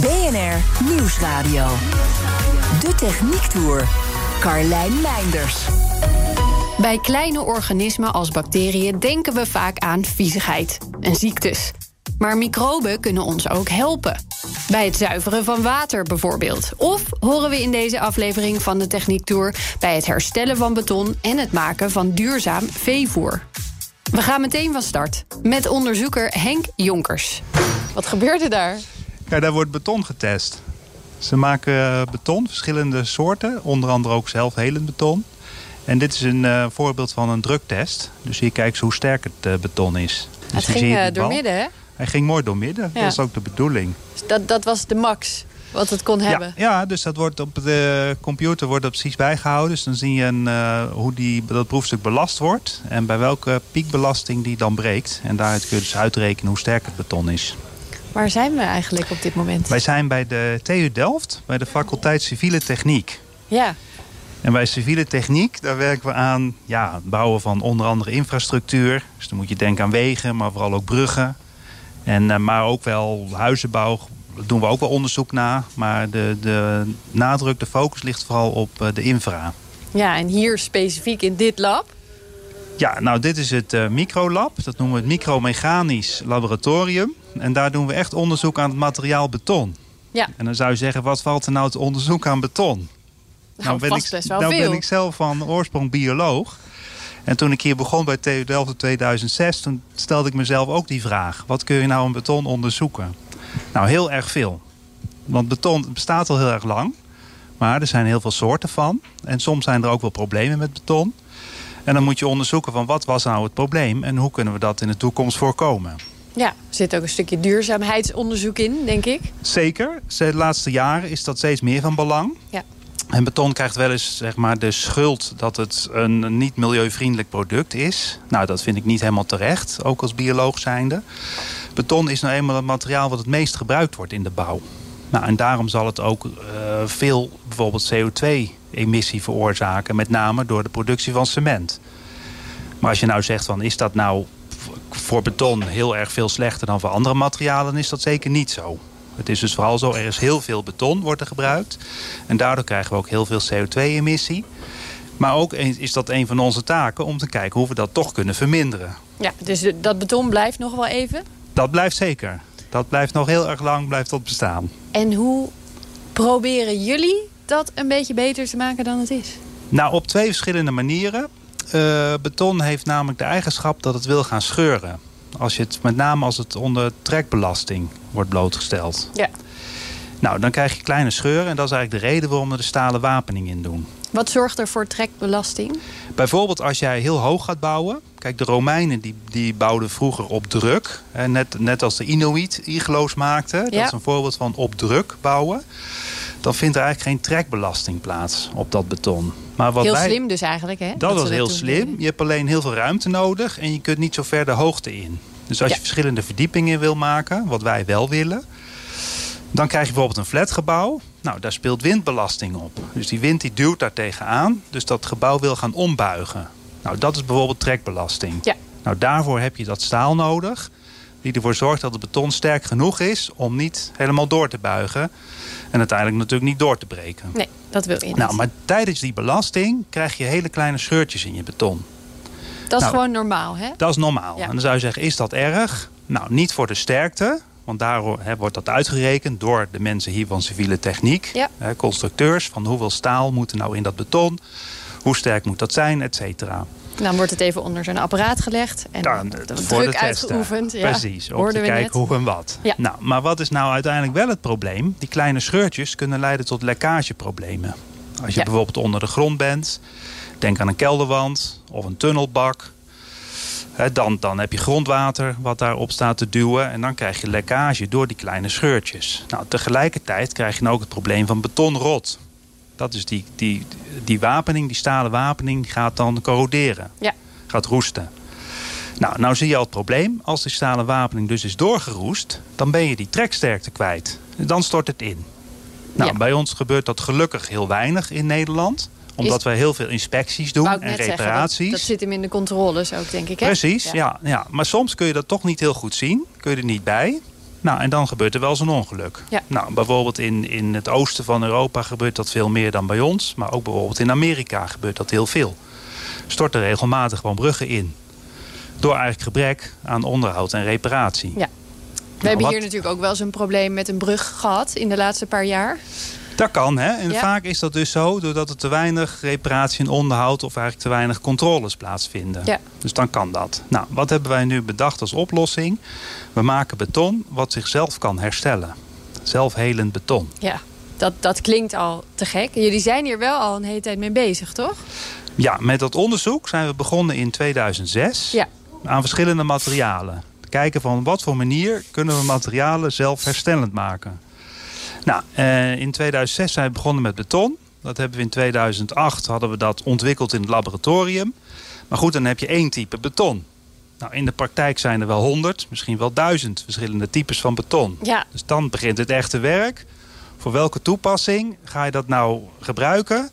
BNR Nieuwsradio. De Techniek Tour. Carlijn Meinders. Bij kleine organismen als bacteriën denken we vaak aan viezigheid en ziektes. Maar microben kunnen ons ook helpen. Bij het zuiveren van water bijvoorbeeld. Of horen we in deze aflevering van de Techniek Tour bij het herstellen van beton en het maken van duurzaam veevoer. We gaan meteen van start met onderzoeker Henk Jonkers. Wat gebeurde daar? Ja, daar wordt beton getest. Ze maken eh, beton, verschillende soorten, onder andere ook zelfhelend beton. En dit is een uh, voorbeeld van een druktest. Dus hier kijken ze hoe sterk het uh, beton is. Dus het ging uh, door midden, hè? Hij ging mooi door midden. Ja. Dat is ook de bedoeling. Dus dat, dat was de max wat het kon hebben? Ja, dus dat wordt op de computer wordt dat precies bijgehouden. Dus dan zie je een, hoe die, dat proefstuk belast wordt. En bij welke piekbelasting die dan breekt. En daaruit kun je dus uitrekenen hoe sterk het beton is. Waar zijn we eigenlijk op dit moment? Wij zijn bij de TU Delft, bij de faculteit Civiele Techniek. Ja. En bij civiele techniek, daar werken we aan ja, het bouwen van onder andere infrastructuur. Dus dan moet je denken aan wegen, maar vooral ook bruggen. En, uh, maar ook wel huizenbouw, daar doen we ook wel onderzoek naar. Maar de, de nadruk, de focus ligt vooral op uh, de infra. Ja, en hier specifiek in dit lab? Ja, nou dit is het uh, microlab. Dat noemen we het micromechanisch laboratorium. En daar doen we echt onderzoek aan het materiaal beton. Ja. En dan zou je zeggen, wat valt er nou te onderzoek aan beton? Nou, nou ben, ik, nou veel. ben ik zelf van oorsprong bioloog. En toen ik hier begon bij TU Delft in 2006... toen stelde ik mezelf ook die vraag. Wat kun je nou aan beton onderzoeken? Nou, heel erg veel. Want beton bestaat al heel erg lang. Maar er zijn heel veel soorten van. En soms zijn er ook wel problemen met beton. En dan moet je onderzoeken van wat was nou het probleem... en hoe kunnen we dat in de toekomst voorkomen. Ja, er zit ook een stukje duurzaamheidsonderzoek in, denk ik. Zeker. De laatste jaren is dat steeds meer van belang. Ja. En beton krijgt wel eens zeg maar, de schuld dat het een niet milieuvriendelijk product is. Nou, dat vind ik niet helemaal terecht, ook als bioloog zijnde. Beton is nou eenmaal het materiaal wat het meest gebruikt wordt in de bouw. Nou, en daarom zal het ook uh, veel bijvoorbeeld CO2-emissie veroorzaken. Met name door de productie van cement. Maar als je nou zegt van is dat nou voor beton heel erg veel slechter dan voor andere materialen... dan is dat zeker niet zo. Het is dus vooral zo, er is heel veel beton wordt er gebruikt. En daardoor krijgen we ook heel veel CO2-emissie. Maar ook is dat een van onze taken om te kijken hoe we dat toch kunnen verminderen. Ja, dus dat beton blijft nog wel even? Dat blijft zeker. Dat blijft nog heel erg lang blijft dat bestaan. En hoe proberen jullie dat een beetje beter te maken dan het is? Nou, op twee verschillende manieren. Uh, beton heeft namelijk de eigenschap dat het wil gaan scheuren. Als je het, met name als het onder trekbelasting wordt blootgesteld. Ja. Nou, dan krijg je kleine scheuren. En dat is eigenlijk de reden waarom we de stalen wapening in doen. Wat zorgt er voor trekbelasting? Bijvoorbeeld als jij heel hoog gaat bouwen. Kijk, de Romeinen die, die bouwden vroeger op druk. Net, net als de Inuit igloos maakten. Dat Ja. is een voorbeeld van op druk bouwen. Dan vindt er eigenlijk geen trekbelasting plaats op dat beton. Maar wat Heel wij, slim dus eigenlijk, hè? Dat, was heel slim. Je hebt alleen heel veel ruimte nodig en je kunt niet zo ver de hoogte in. Dus als Ja. je verschillende verdiepingen wil maken, wat wij wel willen... dan krijg je bijvoorbeeld een flatgebouw. Nou, daar speelt windbelasting op. Dus die wind die duwt daar tegenaan. Dus dat gebouw wil gaan ombuigen. Nou, dat is bijvoorbeeld trekbelasting. Ja. Nou, daarvoor heb je dat staal nodig... die ervoor zorgt dat het beton sterk genoeg is... om niet helemaal door te buigen... en uiteindelijk natuurlijk niet door te breken. Nee, dat wil je niet. Nou, maar tijdens die belasting krijg je hele kleine scheurtjes in je beton. dat is nou, gewoon normaal, hè? Dat is normaal. Ja. En dan zou je zeggen, is dat erg? Nou, niet voor de sterkte. Want daar wordt dat uitgerekend door de mensen hier van civiele techniek. Ja. Constructeurs, van hoeveel staal moet er nou in dat beton? Hoe sterk moet dat zijn, et cetera. Dan wordt het even onder zo'n apparaat gelegd. En Dan, dan voor druk de uitgeoefend. Ja. Precies, om te kijken hoe en wat. Ja. Nou, maar wat is nou uiteindelijk wel het probleem? Die kleine scheurtjes kunnen leiden tot lekkageproblemen. Als je Ja. bijvoorbeeld onder de grond bent, denk aan een kelderwand of een tunnelbak. dan, dan heb je grondwater wat daarop staat te duwen. En dan krijg je lekkage door die kleine scheurtjes. Nou, tegelijkertijd krijg je dan ook het probleem van betonrot. Dat is die, die, die wapening, die stalen wapening, die gaat dan corroderen. Ja. Gaat roesten. Nou, nou zie je al het probleem. Als die stalen wapening dus is doorgeroest... dan ben je die treksterkte kwijt. Dan stort het in. Nou, Ja. bij ons gebeurt dat gelukkig heel weinig in Nederland. Omdat wij heel veel inspecties doen en net zeggen, dat- reparaties. dat, zit hem in de controles ook, denk ik. Hè? Precies, ja. Ja, Maar soms kun je dat toch niet heel goed zien. Kun je er niet bij. Nou, en dan gebeurt er wel eens een ongeluk. Ja. Nou, bijvoorbeeld in, in het oosten van Europa gebeurt dat veel meer dan bij ons. Maar ook bijvoorbeeld in Amerika gebeurt dat heel veel. Storten regelmatig gewoon bruggen in. Door eigenlijk gebrek aan onderhoud en reparatie. Ja. We hebben wat- hier natuurlijk ook wel eens een probleem met een brug gehad in de laatste paar jaar. Dat kan, hè. En Ja. vaak is dat dus zo doordat er te weinig reparatie en onderhoud... of eigenlijk te weinig controles plaatsvinden. Ja. Dus dan kan dat. Nou, wat hebben wij nu bedacht als oplossing? We maken beton wat zichzelf kan herstellen. Zelfhelend beton. Ja, dat, dat klinkt al te gek. Jullie zijn hier wel al een hele tijd mee bezig, toch? Ja, met dat onderzoek zijn we begonnen in 2006... Ja. aan verschillende materialen. Te kijken van wat voor manier kunnen we materialen zelfherstellend maken. Nou, eh, in 2006 zijn we begonnen met beton. Dat hebben we in 2008 hadden we dat ontwikkeld in het laboratorium. Maar goed, dan heb je één type beton. Nou, in de praktijk zijn er wel honderd, misschien wel duizend verschillende types van beton. Ja, Dus dan begint het echte werk. Voor welke toepassing ga je dat nou gebruiken?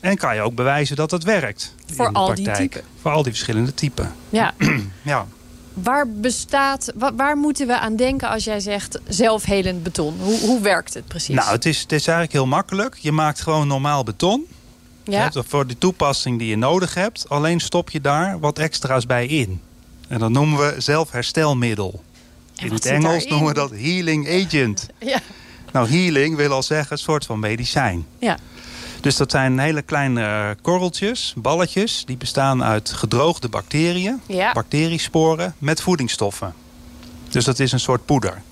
En kan je ook bewijzen dat het werkt. Voor in de al die praktijk. typen. Voor al die verschillende typen. ja. Ja. Waar bestaat, wa- waar moeten we aan denken als jij zegt zelfhelend beton? Hoe, hoe werkt het precies? Nou, het is, het is eigenlijk heel makkelijk. Je maakt gewoon normaal beton. ja? Voor de toepassing die je nodig hebt. Alleen stop je daar wat extra's bij in. En dat noemen we zelfherstelmiddel. En In het Engels noemen we dat healing agent. ja. Nou, healing wil al zeggen een soort van medicijn. ja. Dus dat zijn hele kleine eh, korreltjes, balletjes... die bestaan uit gedroogde bacteriën, Ja. bacteriesporen... met voedingsstoffen. Dus dat is een soort poeder.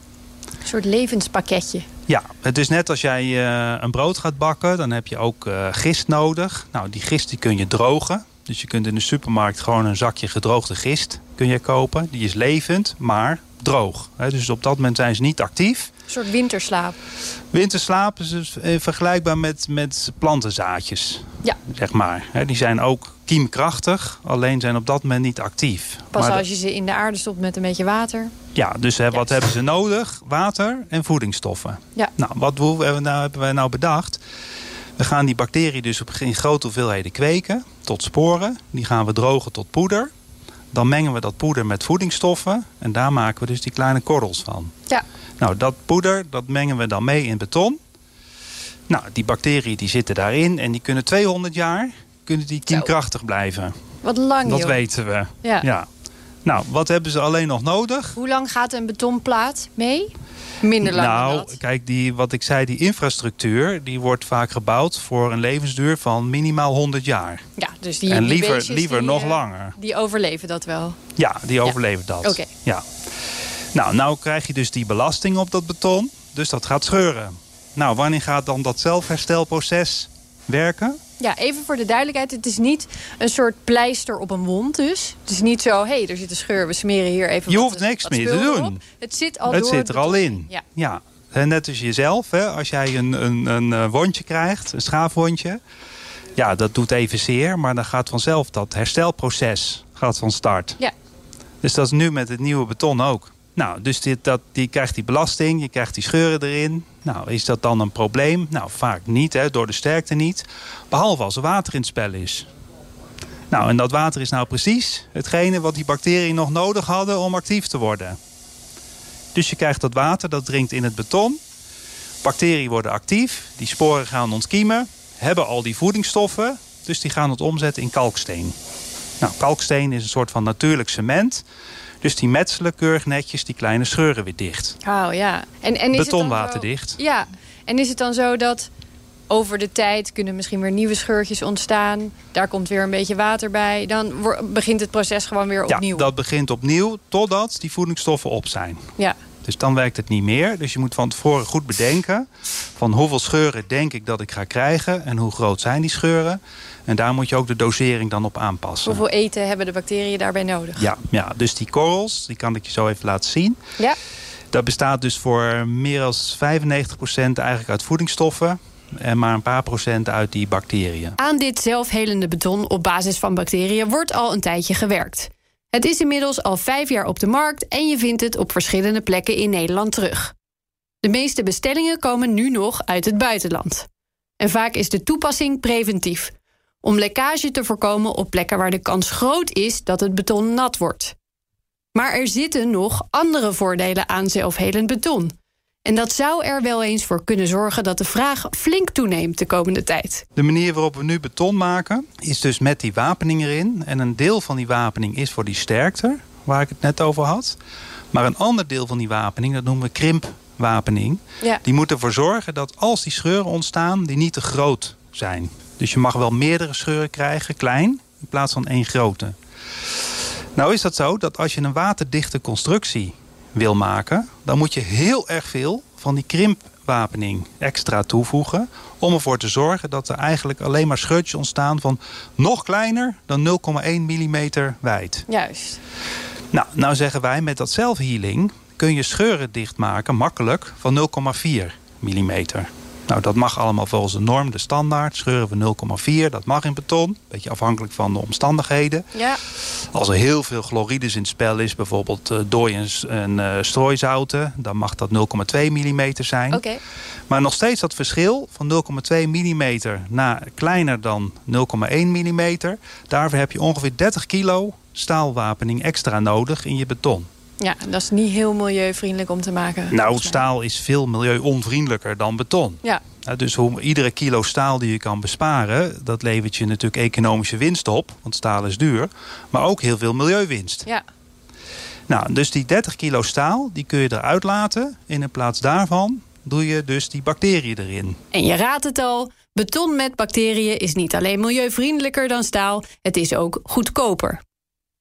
Een soort levenspakketje. Ja, het is net als jij eh, een brood gaat bakken, dan heb je ook eh, gist nodig. Nou, die gist die kun je drogen. Dus je kunt in de supermarkt gewoon een zakje gedroogde gist kun je kopen. Die is levend, maar droog. Hè, dus op dat moment zijn ze niet actief. Een soort winterslaap. Winterslaap is dus, eh, vergelijkbaar met, met plantenzaadjes, Ja, zeg maar. Hè, die zijn ook kiemkrachtig, alleen zijn op dat moment niet actief. pas Maar als je ze in de aarde stopt met een beetje water. ja, dus hè, wat hebben ze nodig? Water en voedingsstoffen. Ja. Nou, wat hebben, we nou, hebben wij nou bedacht? We gaan die bacteriën dus op in grote hoeveelheden kweken tot sporen. Die gaan we drogen tot poeder. Dan mengen we dat poeder met voedingsstoffen. En daar maken we dus die kleine korrels van. Ja. Nou, dat poeder dat mengen we dan mee in beton. Nou, die bacteriën die zitten daarin. En die kunnen 200 jaar kunnen die kiemkrachtig blijven. Wat lang, Dat joh. weten we. Ja. ja. Nou, wat hebben ze alleen nog nodig? Hoe lang gaat een betonplaat mee? Minder lang nou, kijk, die, wat ik zei, die infrastructuur... die wordt vaak gebouwd voor een levensduur van minimaal 100 jaar. Ja, dus die, en die liever, liever die, nog eh, langer. Die overleven dat wel. Ja, die overleven dat. Oké. Ja. Nou, nou krijg je dus die belasting op dat beton. Dus dat gaat scheuren. Nou, wanneer gaat dan dat zelfherstelproces werken? Ja, even voor de duidelijkheid. Het is niet een soort pleister op een wond dus. Het is niet zo, hé, hey, er zit een scheur, we smeren hier even Je wat, hoeft niks wat meer te doen. Het zit al het door zit er al in. Ja. ja. En net als jezelf, hè, als jij een, een, een eh, wondje krijgt, een schaafwondje. Ja, dat doet even zeer, maar dan gaat vanzelf dat herstelproces gaat van start. Ja. Dus dat is nu met het nieuwe beton ook. Nou, dus dit, dat, die krijgt die belasting, je krijgt die scheuren erin. Nou, is dat dan een probleem? Nou, vaak niet, hè, door de sterkte niet. Behalve als er water in het spel is. Nou, en dat water is nou precies hetgene wat die bacteriën nog nodig hadden om actief te worden. Dus je krijgt dat water, dat dringt in het beton. Bacteriën worden actief, die sporen gaan ontkiemen, hebben al die voedingsstoffen. Dus die gaan het omzetten in kalksteen. Nou, kalksteen is een soort van natuurlijk cement. Dus die metselen keurig netjes die kleine scheuren weer dicht. Oh ja. En, en is het dan Betonwaterdicht. zo- Ja. En is het dan zo dat over de tijd kunnen misschien weer nieuwe scheurtjes ontstaan. Daar komt weer een beetje water bij. Dan begint het proces gewoon weer opnieuw. Ja, dat begint opnieuw totdat die voedingsstoffen op zijn. Ja. Dus dan werkt het niet meer. Dus je moet van tevoren goed bedenken... van hoeveel scheuren denk ik dat ik ga krijgen... en hoe groot zijn die scheuren. En daar moet je ook de dosering dan op aanpassen. Hoeveel eten hebben de bacteriën daarbij nodig? Ja, ja dus die korrels, die kan ik je zo even laten zien. Ja. Dat bestaat dus voor meer dan 95% eigenlijk uit voedingsstoffen en maar een paar procent uit die bacteriën. Aan dit zelfhelende beton op basis van bacteriën wordt al een tijdje gewerkt. Het is inmiddels al vijf jaar op de markt en je vindt het op verschillende plekken in Nederland terug. De meeste bestellingen komen nu nog uit het buitenland. En vaak is de toepassing preventief, om lekkage te voorkomen op plekken waar de kans groot is dat het beton nat wordt. Maar er zitten nog andere voordelen aan zelfhelend beton. En dat zou er wel eens voor kunnen zorgen dat de vraag flink toeneemt de komende tijd. De manier waarop we nu beton maken is dus met die wapening erin. En een deel van die wapening is voor die sterkte, waar ik het net over had. Maar een ander deel van die wapening, dat noemen we krimpwapening. Ja. Die moet ervoor zorgen dat als die scheuren ontstaan, die niet te groot zijn. Dus je mag wel meerdere scheuren krijgen, klein, in plaats van één grote. Nou is dat zo dat als je een waterdichte constructie wil maken... dan moet je heel erg veel van die krimpwapening extra toevoegen... om ervoor te zorgen dat er eigenlijk alleen maar scheurtjes ontstaan... van nog kleiner dan 0,1 mm wijd. Juist. Nou, nou zeggen wij met dat zelfhealing... kun je scheuren dichtmaken makkelijk van 0,4 mm. Nou, dat mag allemaal volgens de norm, de standaard. Scheuren we 0,4, dat mag in beton. Beetje afhankelijk van de omstandigheden. Ja. Als er heel veel chlorides in het spel is, bijvoorbeeld uh, dooi en, uh, strooizouten... dan mag dat 0,2 mm zijn. Oké. Maar nog steeds dat verschil van 0,2 mm naar kleiner dan 0,1 mm... daarvoor heb je ongeveer 30 kilo staalwapening extra nodig in je beton. Ja, dat is niet heel milieuvriendelijk om te maken. Nou, staal is veel milieuonvriendelijker dan beton. Ja. Dus hoe, iedere kilo staal die je kan besparen... dat levert je natuurlijk economische winst op. Want staal is duur. Maar ook heel veel milieuwinst. Ja. Nou, dus die 30 kilo staal, die kun je eruit laten. En in plaats daarvan doe je dus die bacteriën erin. En je raadt het al, beton met bacteriën is niet alleen milieuvriendelijker dan staal... het is ook goedkoper.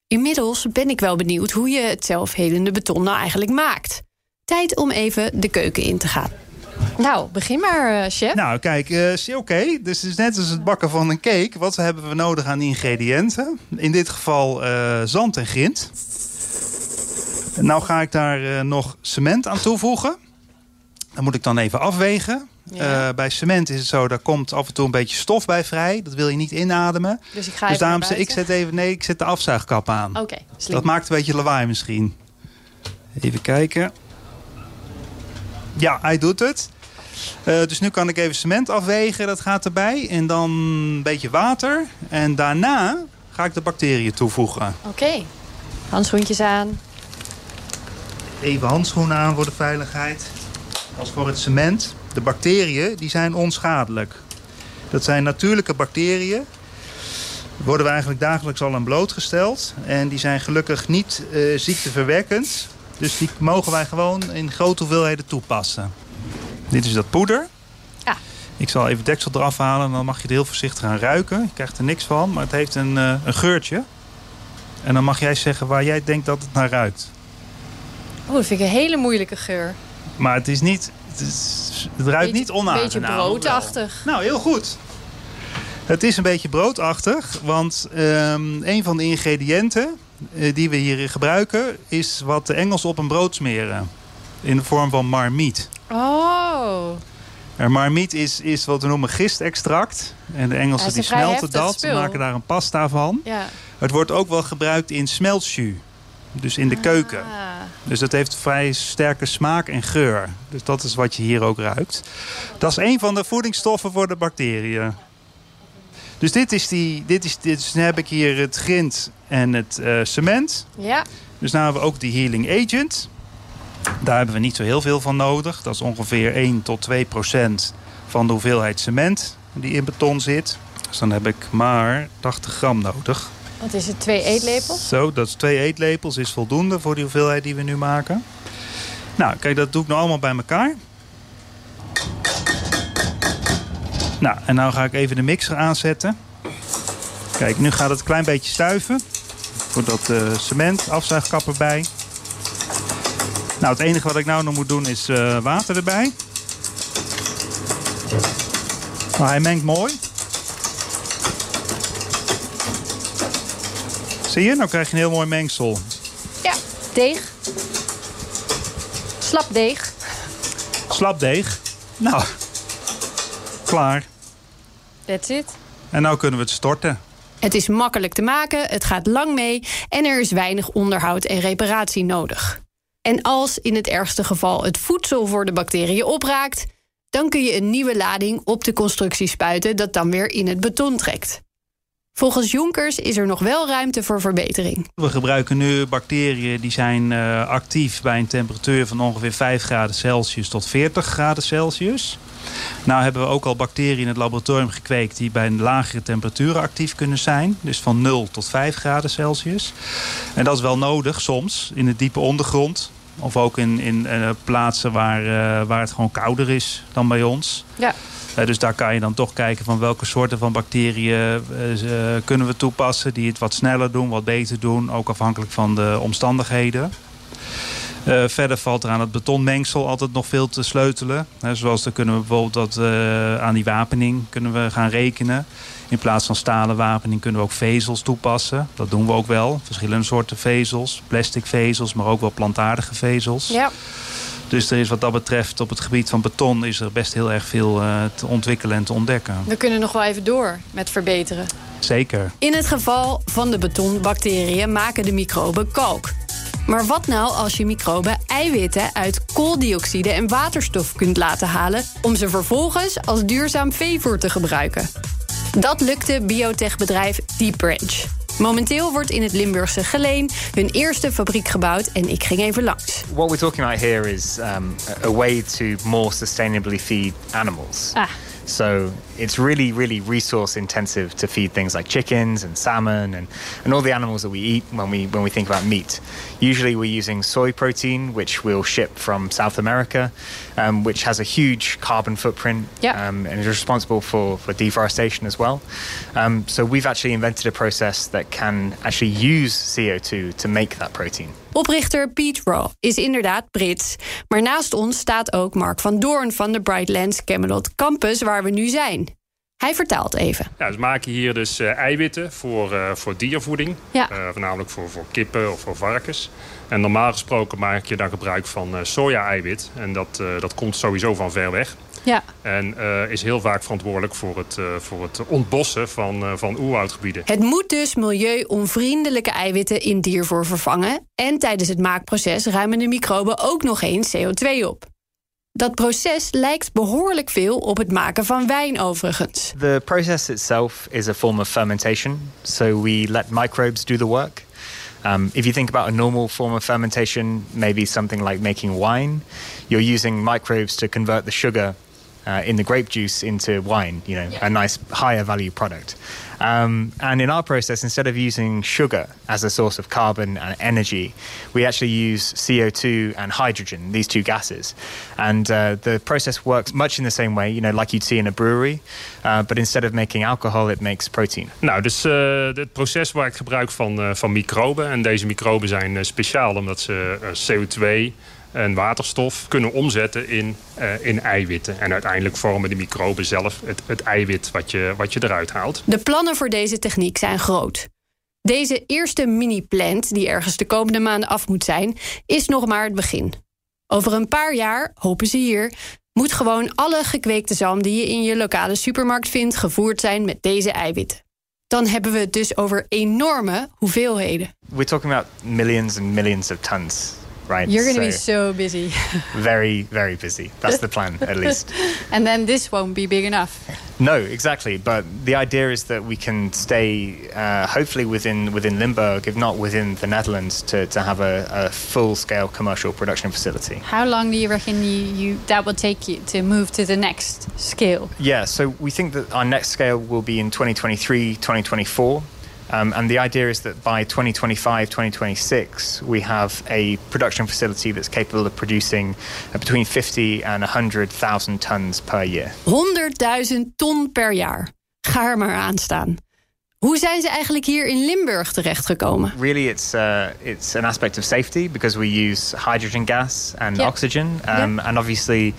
Inmiddels ben ik wel benieuwd hoe je het zelfhelende beton nou eigenlijk maakt. Tijd om even de keuken in te gaan. Nou, begin maar, uh, chef. Nou, kijk, uh, oké. Okay. Dus het is net als het bakken van een cake. Wat hebben we nodig aan ingrediënten? In dit geval uh, zand en grind. Nou ga ik daar nog cement aan toevoegen. Dat moet ik dan even afwegen. Ja. Uh, bij cement is het zo, daar komt af en toe een beetje stof bij vrij. Dat wil je niet inademen. Dus ik ga dus daarom zet ik zet even, nee, ik zet de afzuigkap aan. Oké, okay, Dat maakt een beetje lawaai misschien. Even kijken. Ja, hij doet het. Uh, dus nu kan ik even cement afwegen, dat gaat erbij. En dan een beetje water. En daarna ga ik de bacteriën toevoegen. Oké, okay. handschoentjes aan. Even handschoenen aan voor de veiligheid. Als voor het cement. De bacteriën die zijn onschadelijk. Dat zijn natuurlijke bacteriën. Worden we eigenlijk dagelijks al aan blootgesteld. En die zijn gelukkig niet uh, ziekteverwekkend. Dus die mogen wij gewoon in grote hoeveelheden toepassen. Dit is dat poeder. Ja. Ik zal even deksel eraf halen en dan mag je het heel voorzichtig gaan ruiken. Je krijgt er niks van, maar het heeft een, uh, een geurtje. En dan mag jij zeggen waar jij denkt dat het naar ruikt. Oh, dat vind ik een hele moeilijke geur. Maar het is niet... Het, is, het ruikt beetje, niet onaangenaam. Een beetje broodachtig. Nou, heel goed. Het is een beetje broodachtig, want um, een van de ingrediënten uh, die we hier gebruiken... is wat de Engels op een brood smeren. In de vorm van marmiet. Oh. En marmiet is, is wat we noemen gistextract. En de Engelsen Ja, die smelten dat, spul. maken daar een pasta van. Ja. Het wordt ook wel gebruikt in smeltjus. Dus in de keuken. Dus dat heeft vrij sterke smaak en geur. Dus dat is wat je hier ook ruikt. Dat is een van de voedingsstoffen voor de bacteriën. Dus dit is die, dit is, dit is, dan heb ik hier het grind en het eh, cement. Ja. Dus nu hebben we ook die healing agent. Daar hebben we niet zo heel veel van nodig. Dat is ongeveer 1 tot 2 procent van de hoeveelheid cement die in beton zit. Dus dan heb ik maar 80 gram nodig. Wat is het? Twee eetlepels? Zo, dat is twee eetlepels is voldoende voor die hoeveelheid die we nu maken. Nou, kijk, dat doe ik nou allemaal bij elkaar. Nou, en nou ga ik even de mixer aanzetten. Kijk, nu gaat het een klein beetje stuiven. Voor dat uh, cement, afzuigkap erbij. Nou, het enige wat ik nou nog moet doen is uh, water erbij. Nou, hij mengt mooi. Zie je? Nou krijg je een heel mooi mengsel. Ja, deeg. Slap deeg. Slap deeg. Nou, klaar. That's it. En nou kunnen we het storten. Het is makkelijk te maken, het gaat lang mee en er is weinig onderhoud en reparatie nodig. En als in het ergste geval het voedsel voor de bacteriën opraakt, dan kun je een nieuwe lading op de constructie spuiten dat dan weer in het beton trekt. Volgens Jonkers is er nog wel ruimte voor verbetering. We gebruiken nu bacteriën die zijn uh, actief bij een temperatuur van ongeveer 5 graden Celsius tot 40 graden Celsius. Nou hebben we ook al bacteriën in het laboratorium gekweekt die bij een lagere temperaturen actief kunnen zijn. Dus van 0 tot 5 graden Celsius. En dat is wel nodig soms in de diepe ondergrond. Of ook in, in uh, plaatsen waar, uh, waar het gewoon kouder is dan bij ons. Ja. Uh, dus daar kan je dan toch kijken van welke soorten van bacteriën kunnen we toepassen. Die het wat sneller doen, wat beter doen. Ook afhankelijk van de omstandigheden. Uh, verder valt er aan het betonmengsel altijd nog veel te sleutelen. Zoals dan kunnen we bijvoorbeeld dat, uh, aan die wapening kunnen we gaan rekenen. In plaats van stalen wapening kunnen we ook vezels toepassen. Dat doen we ook wel. Verschillende soorten vezels. Plastic vezels, maar ook wel plantaardige vezels. Ja. Dus er is wat dat betreft op het gebied van beton... is er best heel erg veel uh, te ontwikkelen en te ontdekken. We kunnen nog wel even door met verbeteren. Zeker. In het geval van de betonbacteriën maken de microben kalk. Maar wat nou als je microben eiwitten uit kooldioxide en waterstof kunt laten halen... om ze vervolgens als duurzaam veevoer te gebruiken? Dat lukte biotechbedrijf Deep Branch. Momenteel wordt in het Limburgse Geleen hun eerste fabriek gebouwd en ik ging even langs. What we're talking about here is um, a way to more sustainably feed animals. Ah. So it's really, really resource intensive to feed things like chickens and salmon and, and all the animals that we eat when we when we think about meat. Usually we're using soy protein, which we'll ship from South America, um, which has a huge carbon footprint yeah. um, and is responsible for, for deforestation as well. Um, so we've actually invented a process that can actually use CO2 to make that protein. Oprichter Pete Raw is inderdaad Brits. Maar naast ons staat ook Mark van Doorn van de Brightlands Camelot Campus, waar we nu zijn. Hij vertaalt even. Ja, we maken hier dus uh, eiwitten voor, uh, voor diervoeding. Ja. Uh, voornamelijk voor, voor kippen of voor varkens. En normaal gesproken maak je dan gebruik van soja-eiwit. En dat, dat komt sowieso van ver weg. Ja. En is heel vaak verantwoordelijk voor het, voor het ontbossen van, van oerwoudgebieden. Het moet dus milieu-onvriendelijke eiwitten in diervoer vervangen. En tijdens het maakproces ruimen de microben ook nog eens CO2 op. Dat proces lijkt behoorlijk veel op het maken van wijn overigens. The process itself is a form of fermentation. So we let microbes do the work. Um, if you think about a normal form of fermentation, maybe something like making wine, you're using microbes to convert the sugar uh, in the grape juice into wine, you know, a nice higher value product. Um, and in our process, instead of using sugar as a source of carbon and energy, we actually use CO2 and hydrogen, these two gases. And uh, the process works much in the same way, you know, like you'd see in a brewery. Uh, but instead of making alcohol, it makes protein. Nou, dus uh, het proces waar ik gebruik van, van microben. En deze microben zijn speciaal omdat ze CO2 en waterstof kunnen omzetten in, uh, in eiwitten. En uiteindelijk vormen de microben zelf het, het eiwit wat je, wat je eruit haalt. De plannen voor deze techniek zijn groot. Deze eerste mini-plant, die ergens de komende maanden af moet zijn, is nog maar het begin. Over een paar jaar, hopen ze hier, moet gewoon alle gekweekte zalm die je in je lokale supermarkt vindt gevoerd zijn met deze eiwitten. Dan hebben we het dus over enorme hoeveelheden. We're talking about millions and millions of tons right? You're going to so be so busy. very, very busy. That's the plan, at least. and then this won't be big enough. No, exactly. But the idea is that we can stay, uh, hopefully within within Limburg, if not within the Netherlands, to, to have a, a full-scale commercial production facility. How long do you reckon you, you that will take you to move to the next scale? Yeah, so we think that our next scale will be in 2023, 2024. Um, and the idea is that by 2025, 2026, we have a production facility that's capable of producing uh, between 50 and 100,000 tons per year. 100.000 ton per jaar. Ga er maar aan staan. Hoe zijn ze eigenlijk hier in Limburg terechtgekomen? Really, it's uh, it's an aspect of safety because we use hydrogen gas and Yeah. oxygen, um, and obviously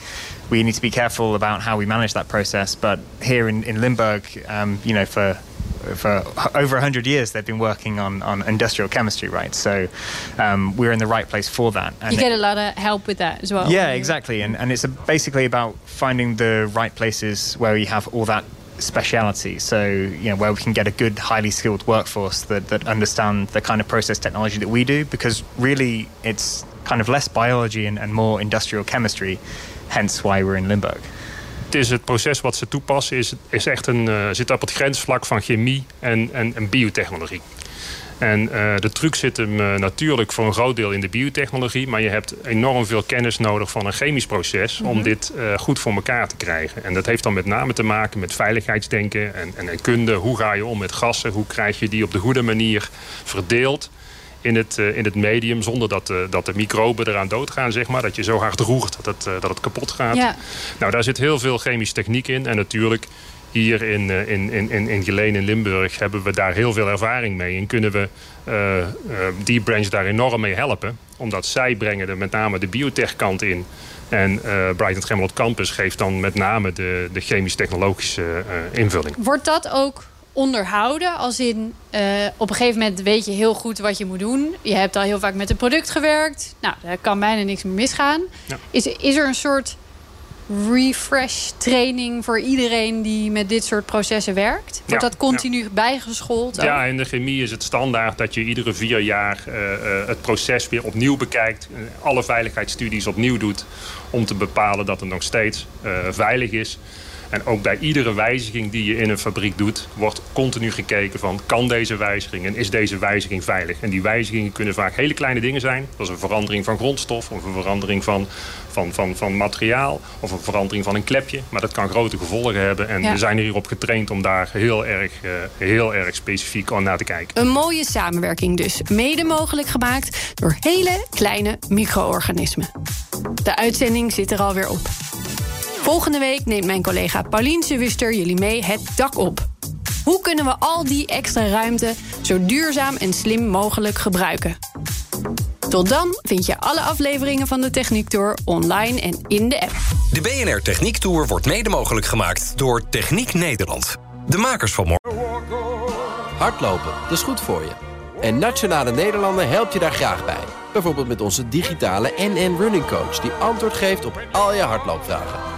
we need to be careful about how we manage that process. But here in in Limburg, um, you know, for for over 100 years they've been working on, on industrial chemistry right so um, we're in the right place for that and You it- get a lot of help with that as well. yeah, exactly. And, and it's a, basically about finding the right places where we have all that speciality. So, you know, where we can get a good, highly skilled workforce that, that understand the kind of process technology that we do. Because really, it's kind of less biology and, and more industrial chemistry. Hence why we're in Limburg. Het is het proces wat ze toepassen, is, is echt een, eh, zit op het grensvlak van chemie en, en, en biotechnologie. En eh, de truc zit hem eh, natuurlijk voor een groot deel in de biotechnologie. Maar je hebt enorm veel kennis nodig van een chemisch proces om Mhm. dit goed voor elkaar te krijgen. En dat heeft dan met name te maken met veiligheidsdenken en, en, en kunde. Hoe ga je om met gassen? Hoe krijg je die op de goede manier verdeeld? In het, eh, in het medium zonder dat, de dat de microben eraan doodgaan, zeg maar. Dat je zo hard roert dat het, eh, dat het kapot gaat. Ja. Nou, daar zit heel veel chemische techniek in. En natuurlijk, hier in, eh, in, in, in, in Geleen in Limburg hebben we daar heel veel ervaring mee. En kunnen we eh, eh, die branch daar enorm mee helpen. Omdat zij brengen er met name de biotech kant in. En eh Brighton Gemmelot Campus geeft dan met name de, de chemisch-technologische eh, invulling. Wordt dat ook onderhouden? Als in, eh, op een gegeven moment weet je heel goed wat je moet doen. Je hebt al heel vaak met een product gewerkt. Nou, daar kan bijna niks meer misgaan. Ja. Is, is er een soort refresh training voor iedereen die met dit soort processen werkt? Wordt Ja, dat continu bijgeschoold? ook? Ja, in de chemie is het standaard dat je iedere vier jaar eh, eh, het proces weer opnieuw bekijkt. alle veiligheidsstudies opnieuw doet. Om te bepalen dat het nog steeds veilig is. En ook bij iedere wijziging die je in een fabriek doet, wordt continu gekeken van kan deze wijziging en is deze wijziging veilig. En die wijzigingen kunnen vaak hele kleine dingen zijn. Dat is een verandering van grondstof of een verandering van, van, van, van materiaal of een verandering van een klepje. Maar dat kan grote gevolgen hebben. En Ja. we zijn er hierop getraind om daar heel erg, eh, heel erg specifiek aan naar te kijken. Een mooie samenwerking dus, mede mogelijk gemaakt door hele kleine micro-organismen. De uitzending zit er alweer op. Volgende week neemt mijn collega Paulien Wuster jullie mee het dak op. Hoe kunnen we al die extra ruimte zo duurzaam en slim mogelijk gebruiken? Tot dan vind je alle afleveringen van de Techniek Tour online en in de app. De BNR Techniek Tour wordt mede mogelijk gemaakt door Techniek Nederland. De makers van morgen. Hardlopen, dat is goed voor je. En Nationale Nederlanden helpt je daar graag bij. Bijvoorbeeld met onze digitale NN Running Coach... die antwoord geeft op al je hardloopvragen.